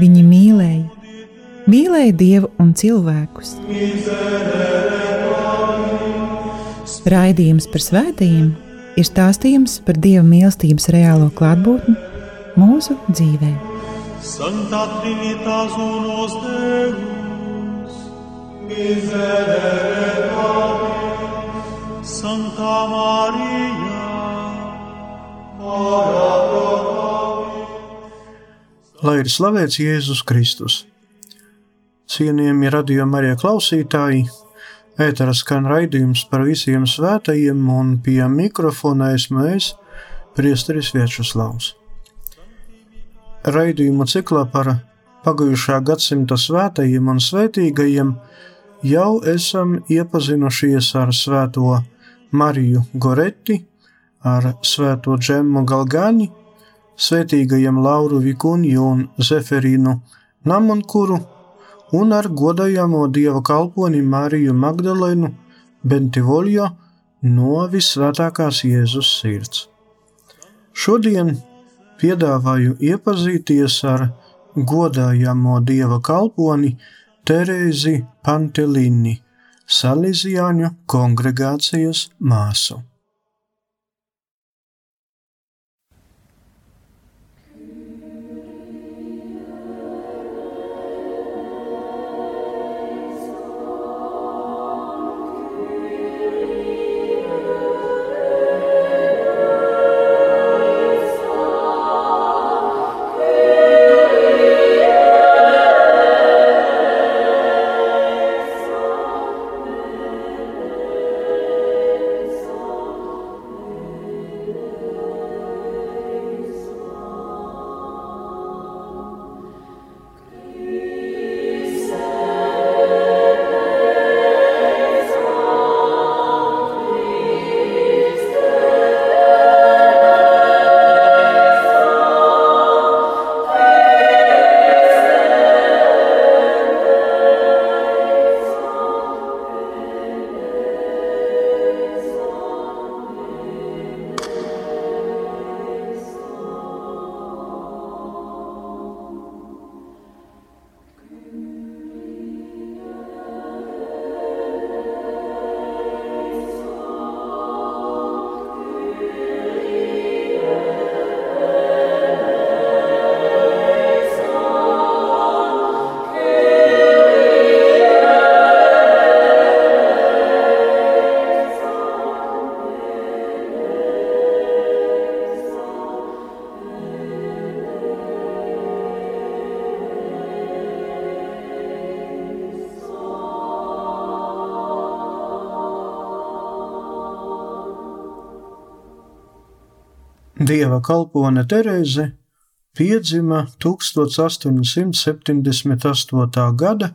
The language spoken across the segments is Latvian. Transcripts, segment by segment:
Viņi mīlēja, mīlēja Dievu un cilvēkus. Raidījums par svētījumiem ir stāstījums par Dieva mīlestības reālo klātbūtni mūsu dzīvē. Santa Trinitas unos Deus, miserere Patris, Santa Maria, ora Lai ir slavēts Jēzus Kristus. Cienījami radījumi arī klausītāji, ētera skan raidījums par visiem svētajiem, un pie mikrofona esmu es, Priesteris Viečuslavs. Raidījumu ciklā par pagājušā gadsimta svētajiem un svētīgajiem jau esam iepazinušies ar svēto Mariju Goretti, ar svēto Džemmu Galgani, svētīgajiem Lauru Vikunju un Zeferīnu Namunkuru un ar godājamo dieva kalponi Mariju Magdalenu Bentivoljo no visvētākās Jēzus sirds. Šodien piedāvāju iepazīties ar godājamo dieva kalponi Terēzi Pantelini, Salīzijāņu kongregācijas māsu. Dieva kalpone Terēze piedzima 1878. gada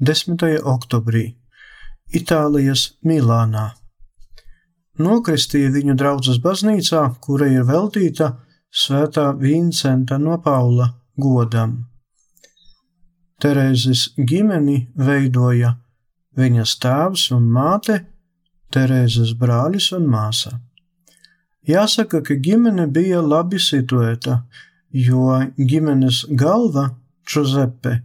10. oktobrī Itālijas Milānā. Nokristīja viņu draudzes baznīcā, kura ir veltīta Svētā Vincenta no Paula godam. Terēzes ģimeni veidoja viņas tēvs un māte, Terēzes brālis un māsa. Jāsaka, ka ģimene bija labi situēta, jo ģimenes galva, Giuseppe,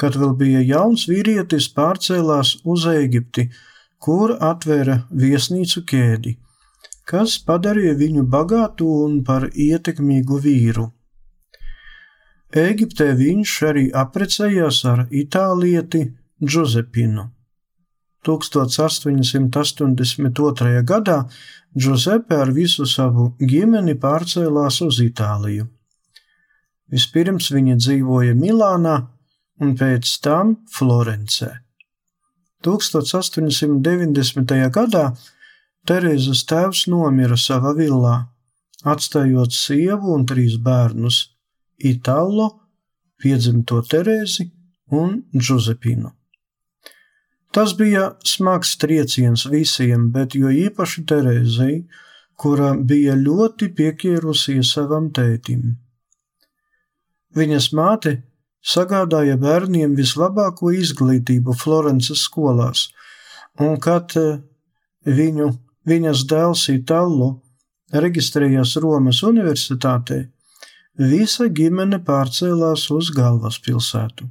kad vēl bija jauns vīrietis, pārcēlās uz Eģipti, kur atvēra viesnīcu ķēdi, kas padarīja viņu bagātu un par ietekmīgu vīru. Eģiptē viņš arī apprecējās ar itālieti Giuseppinu. 1882. gadā Giuseppe ar visu savu ģimeni pārcēlās uz Itāliju. Vispirms viņa dzīvoja Milānā un pēc tam Florencē. 1890. gadā Terēzes tēvs nomira savā villā, atstājot sievu un trīs bērnus - Itālo, piedzimto Terēzi un Džuzepinu. Tas bija smags trieciens visiem, bet jo īpaši Terēzei, kura bija ļoti pieķērusies savam tētim. Viņas māte sagādāja bērniem vislabāko izglītību Florences skolās, un kad eh, viņu, viņas dēls Itallo reģistrējās Romas Universitātē, visa ģimene pārcēlās uz galvaspilsētu.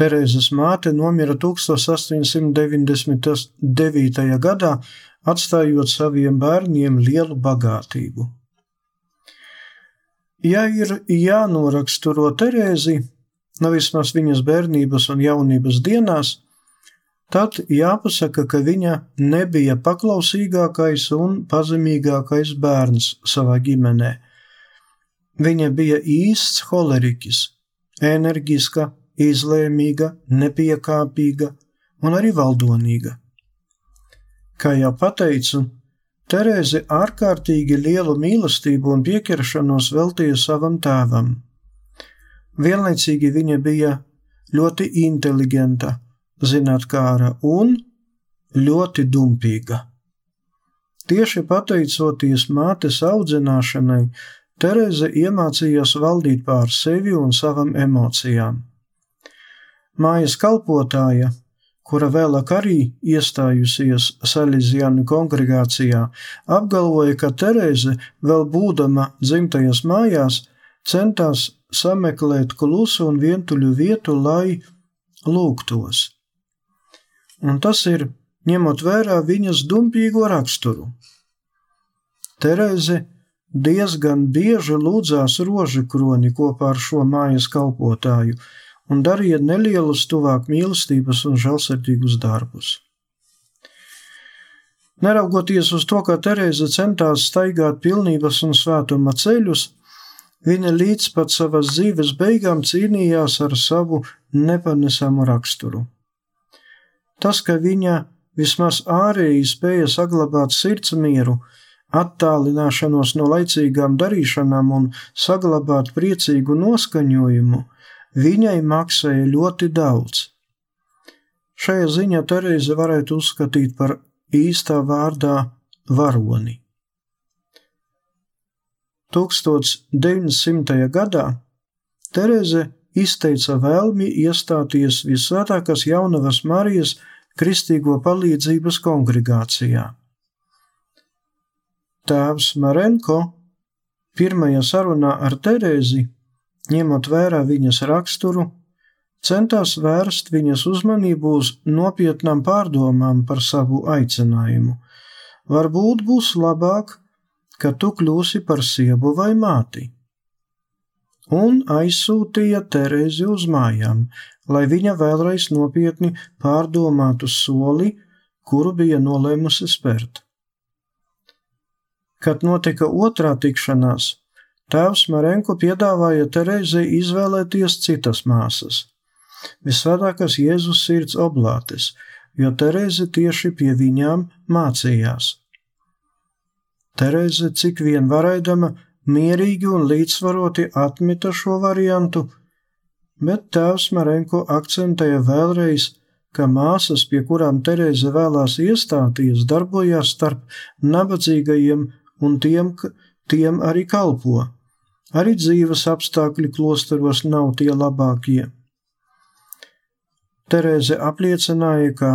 Terēzes māte nomira 1899. gadā, atstājot saviem bērniem lielu bagātību. Ja ir jānoraksturo Terēzi, nu vismaz viņas bērnības un jaunības dienās, tad jāpasaka, ka viņa nebija paklausīgākais un pazemīgākais bērns savā ģimenē. Viņa bija īsts holeriķis, enerģiska, izlēmīga, nepiekāpīga un arī valdonīga. Kā jau pateicu, Terēze ārkārtīgi lielu mīlestību un pieķeršanos veltīja savam tēvam. Vienlaicīgi viņa bija ļoti inteliģenta, zinātnāra un ļoti dumpīga. Tieši pateicoties mātes audzināšanai, Terēze iemācījās valdīt pār sevi un savām emocijām. Mājas kalpotāja, kura vēlāk arī iestājusies Salīzijānu kongregācijā, apgalvoja, ka Terēze, vēl būdama dzimtajās mājās, centās sameklēt klusu un vientuļu vietu, lai lūgtos. Un tas ir ņemot vērā viņas dumpīgo raksturu. Terēze diezgan bieži lūdzās rožu kroni kopā ar šo mājas kalpotāju un darīja nelielus tuvāk mīlestības un žēlsirdīgus darbus. Neraugoties uz to, ka Terēze centās staigāt pilnības un svētuma ceļus, viņa līdz pat savas dzīves beigām cīnījās ar savu nepanesamu raksturu. Tas, ka viņa vismaz ārēji spēja saglabāt sirds mieru, attālināšanos no laicīgām darīšanām un saglabāt priecīgu noskaņojumu, viņai maksāja ļoti daudz. Šajā ziņā Terēze varētu uzskatīt par īstā vārdā varoni. 1900. gadā Terēze izteica vēlmi iestāties Visvētākās Jaunavas Marijas Kristīgo palīdzības kongregācijā. Tēvs Marenko pirmajā sarunā ar Terēzi, ņemot vērā viņas raksturu, centās vērst viņas uzmanību uz nopietnām pārdomām par savu aicinājumu. Varbūt būs labāk, ka tu kļūsi par sievu vai māti. Un aizsūtīja Terēzi uz mājām, lai viņa vēlreiz nopietni pārdomātu soli, kuru bija nolēmusi spērt. Kad notika otrā tikšanās, tēvs Marenko piedāvāja Terēzei izvēlēties citas māsas, visvētākās Jēzus sirds oblātes, jo Terēze tieši pie viņām mācījās. Terēze, cik vien varēdama, mierīgi un līdzsvaroti atmeta šo variantu, bet tēvs Marenko akcentēja vēlreiz, ka māsas, pie kurām Terēze vēlās iestāties, darbojās starp nabadzīgajiem un tiem, tiem arī kalpo. Arī dzīves apstākļi klosteros nav tie labākie. Terēze apliecināja, ka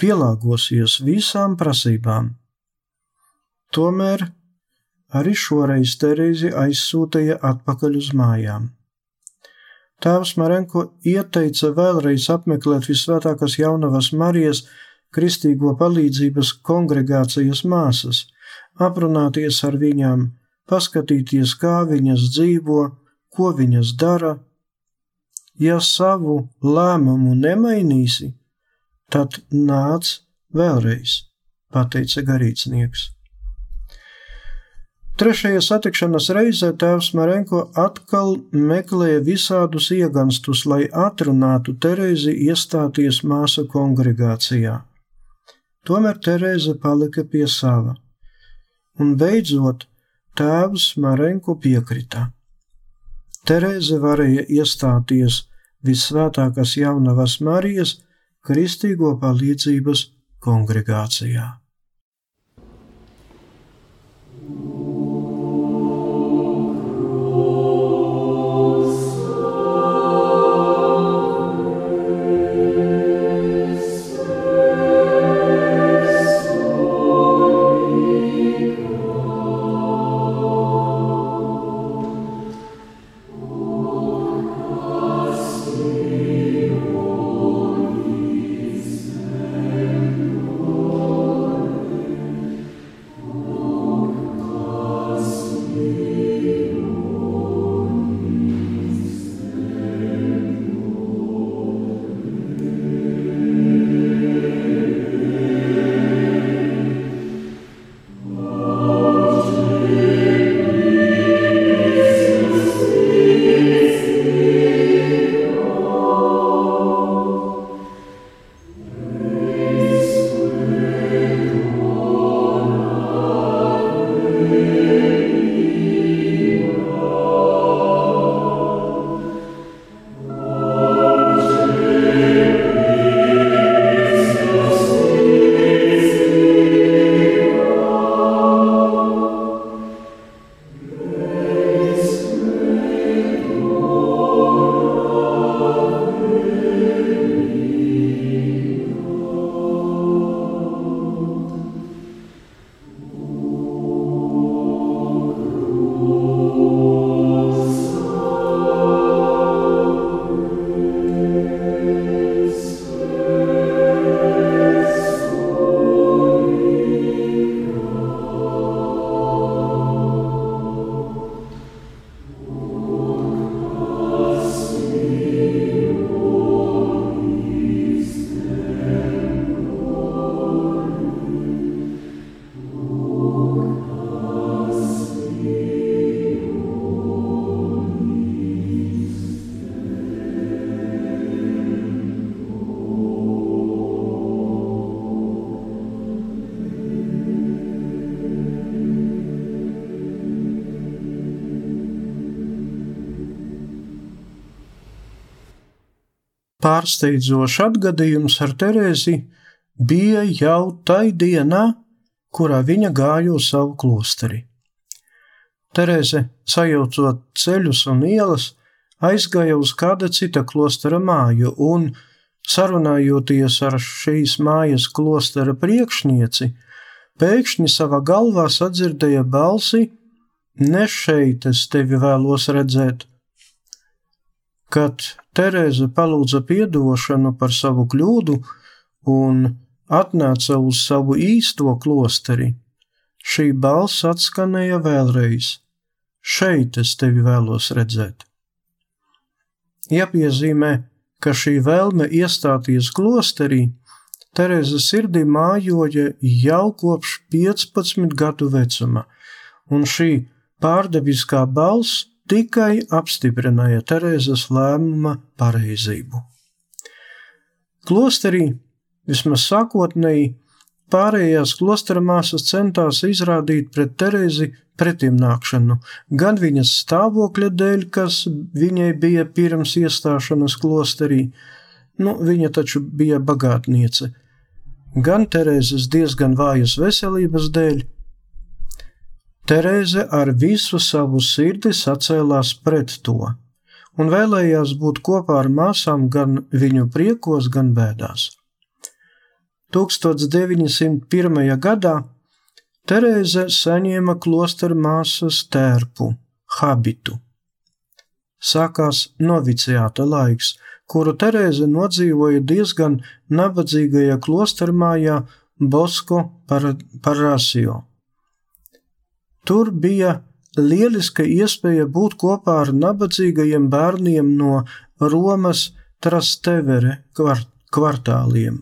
pielāgosies visām prasībām. Tomēr arī šoreiz Terēzi aizsūtīja atpakaļ uz mājām. Tēvs Marenko ieteica vēlreiz apmeklēt visvētākās jaunavas Marijas Kristīgo palīdzības kongregācijas māsas, aprunāties ar viņām, paskatīties, kā viņas dzīvo, ko viņas dara. Ja savu lēmumu nemainīsi, tad nāc vēlreiz, pateica garīdznieks. Trešajā satikšanās reizē tēvs Marenko atkal meklēja visādus ieganstus, lai atrunātu Terēzi iestāties māsa kongregācijā. Tomēr Terēze palika pie sava un beidzot tēvs Marenko piekrita. Terēze varēja iestāties visvētākās jaunavas Marijas kristīgo palīdzības kongregācijā. Pārsteidzošs atgadījums ar Terēzi bija jau tai dienā, kurā viņa gāja uz savu klosteri. Terēze, sajaucot ceļus un ielas, aizgāja uz kāda cita klostera māju un, sarunājoties ar šīs mājas klostera priekšnieci, pēkšņi savā galvā sadzirdēja balsi: Ne šeit es tevi vēlos redzēt, Kad Terēze palūdza atdošanu par savu kļūdu un atnāca uz savu īsto klosteri, šī balss atskanēja vēlreiz: Šeit es tevi vēlos redzēt. Jāpiezīmē, ka šī vēlme iestāties klosterī Terēza sirdī mājoja jau kopš 15 gadu vecuma, un šī pārdeviskā balss tikai apstiprināja Terēzes lēmuma pareizību. Klosterī, vismaz sākotnēji, pārējās klostera māsas centās izrādīt pret Terēzi pretimnākšanu, gan viņas stāvokļa dēļ, kas viņai bija pirms iestāšanās klosterī, nu, viņa taču bija bagātniece, gan Terēzes diezgan vājas veselības dēļ, Terēze ar visu savu sirdi sacēlās pret to un vēlējās būt kopā ar māsām gan viņu priekos, gan bēdās. 1901. gadā Terēze saņēma klostera māsas tērpu, habitu. Sākās noviciāta laiks, kuru Terēze nodzīvoja diezgan nabadzīgajā klostermājā Bosko Parasio. Tur bija lieliska iespēja būt kopā ar nabadzīgajiem bērniem no Romas Trastevere kvartāliem.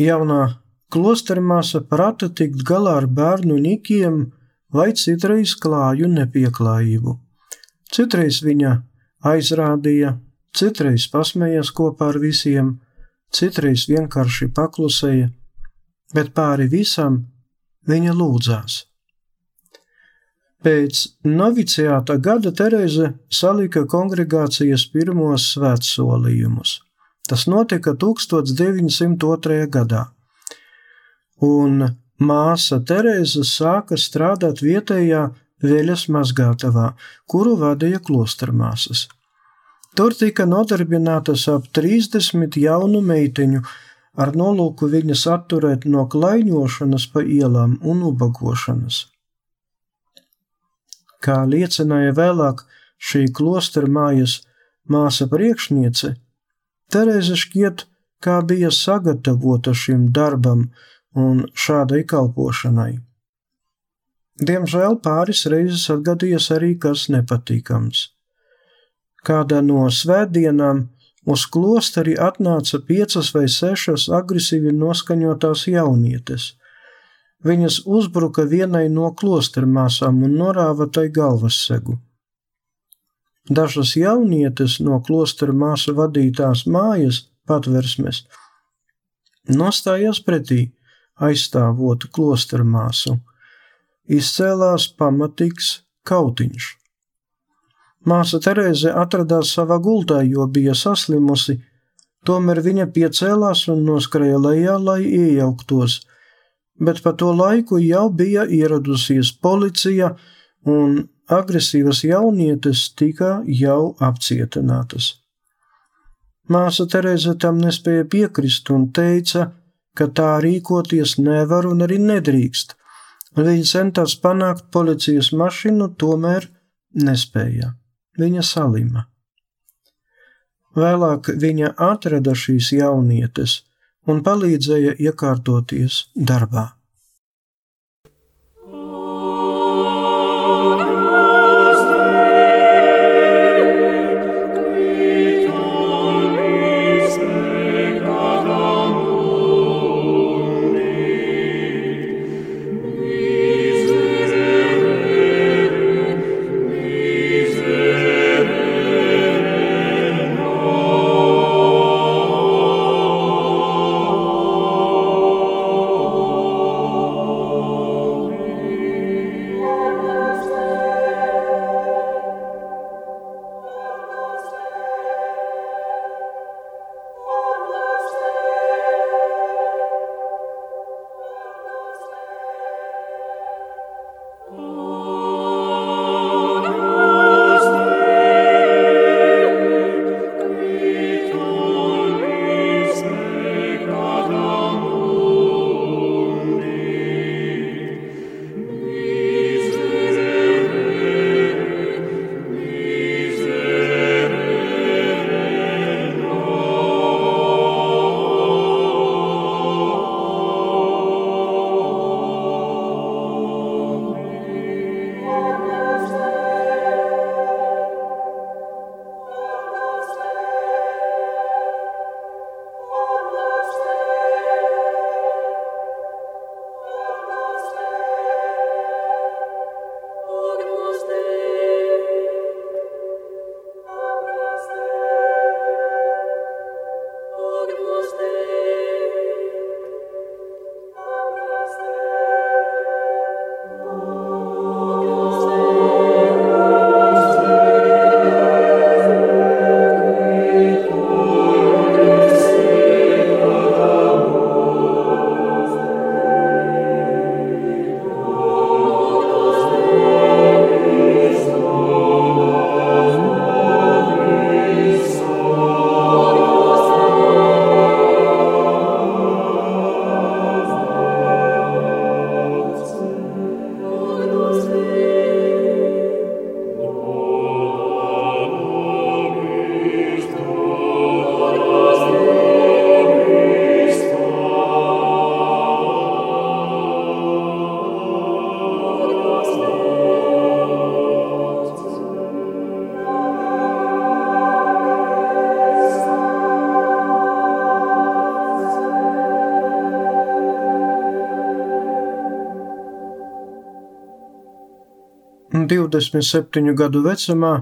Jaunā klostermāsa prata tikt galā ar bērnu nikiem vai citreiz klāju nepieklājību. Citreiz viņa aizrādīja, citreiz pasmējās kopā ar visiem, citreiz vienkārši paklusēja, bet pāri visam viņa lūdzās. Pēc noviciāta gada Terēze salika kongregācijas pirmos svētsolījumus. Tas notika 1902. gadā, un māsa Terēze sāka strādāt vietējā veļas mazgātavā, kuru vadīja klostermāsas. Tur tika nodarbinātas ap 30 jaunu meiteņu, ar nolūku viņas atturēt no klaiņošanas pa ielām un ubagošanas. Kā liecināja vēlāk šī klostera mājas māsa priekšniece, Terēze šķiet, kā bija sagatavota šim darbam un šādai kalpošanai. Diemžēl pāris reizes atgadījies arī kas nepatīkams. Kādā no svētdienām uz klosteri atnāca piecas vai sešas agresīvi noskaņotās jaunietes. Viņas uzbruka vienai no klostermāsām un norāva tai galvas segu. Dažas jaunietes no klostera māsu vadītās mājas patversmes nostājās pretī, aizstāvot klostera māsu izcēlās pamatīgs kautiņš. Māsa Terēze atradās savā gultā, jo bija saslimusi, tomēr viņa piecēlās un noskrēja lejā, lai iejauktos, bet pa to laiku jau bija ieradusies policija un agresīvas jaunietes tika jau apcietinātas. Māsa Terēze tam nespēja piekrist un teica, ka tā rīkoties nevar un arī nedrīkst, Viņa centās panākt policijas mašīnu, tomēr nespēja. Viņa salima. Vēlāk viņa atrada šīs jaunietes un palīdzēja iekārtoties darbā. 27 gadu vecumā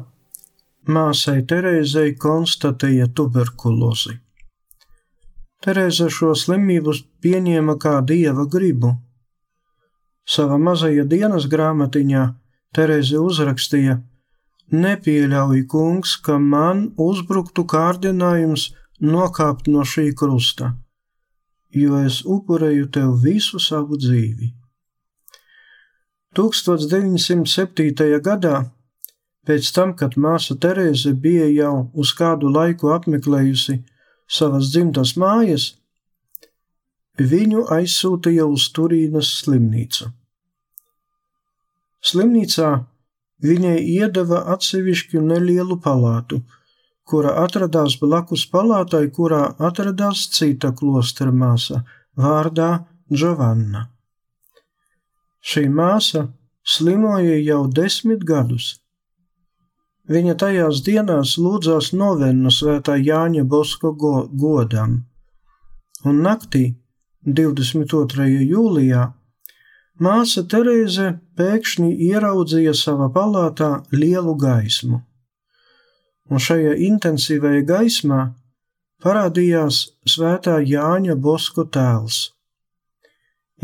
māsai Terēzei konstatēja tuberkulozi. Terēza šo slimību pieņēma kā dieva gribu. Savā mazajā dienas grāmatiņā Terēze uzrakstīja: Nepieļauj, kungs, ka man uzbruktu kārdinājums nokāpt no šī krusta, jo es upurēju tev visu savu dzīvi. 1907. gadā, pēc tam, kad māsa Terēze bija jau uz kādu laiku apmeklējusi savas dzimtas mājas, viņu aizsūtīja uz Turīnas slimnīcu. Slimnīcā viņai iedeva atsevišķu nelielu palātu, kura atradās blakus palātai, kurā atradās cita klostera māsa vārdā Giovanna. Šī māsa slimoja jau desmit gadus. Viņa tajās dienās lūdzās novennu svētā Jāņa Bosko go godam, un naktī, 22. jūlijā, Māsa Terēze pēkšņi ieraudzīja savā palātā lielu gaismu, un šajā intensīvajā gaismā parādījās svētā Jāņa Bosko tēls.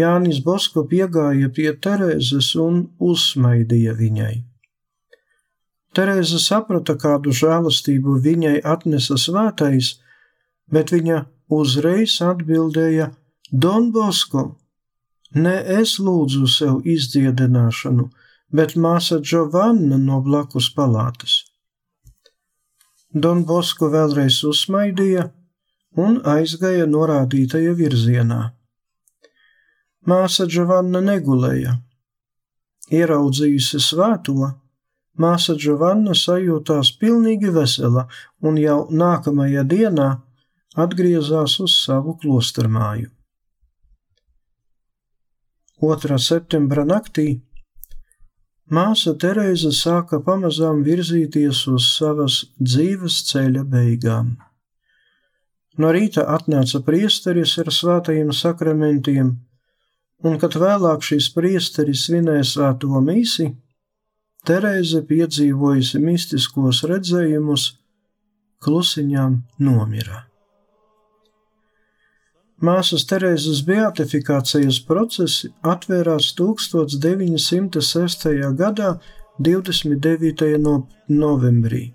Jānis Bosko piegāja pie Terēzes un uzsmaidīja viņai. Terēze saprata, kādu žēlastību viņai atnesa svētais, bet viņa uzreiz atbildēja: Don Bosko, Ne es lūdzu sev izdziedināšanu, bet māsa Giovanna no blakus palātas. Don Bosko vēlreiz uzsmaidīja un aizgāja norādītajā virzienā. Māsa Giovanna negulēja. Ieraudzījusi svēto, māsa Giovanna sajūtās pilnīgi vesela un jau nākamajā dienā atgriezās uz savu klostermāju. 2. septembra naktī māsa Terēza sāka pamazām virzīties uz savas dzīves ceļa beigām. No rīta atnāca priesteris ar svētajiem sakramentiem, un, kad vēlāk šīs priesteris svinēja svēto mīsi, Terēze piedzīvojusi mistiskos redzējumus, klusiņām nomira. Māsas Terēzes beatifikācijas procesi atvērās 1906. gadā 29. No novembrī,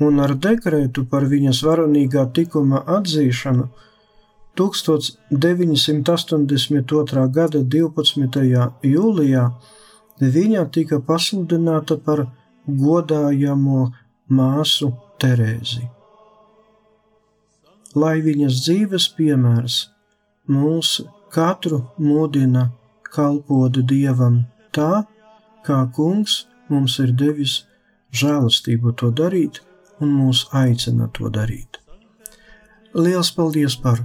un ar dekrētu par viņas varonīgā tikuma atzīšanu 1982. gada 12. jūlijā viņa tika pasludināta par godājamo māsu Terēzi lai viņas dzīves piemērs mūs katru mudina kalpot Dievam tā, kā Kungs mums ir devis žēlastību to darīt un mūs aicina to darīt. Liels paldies par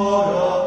Ora.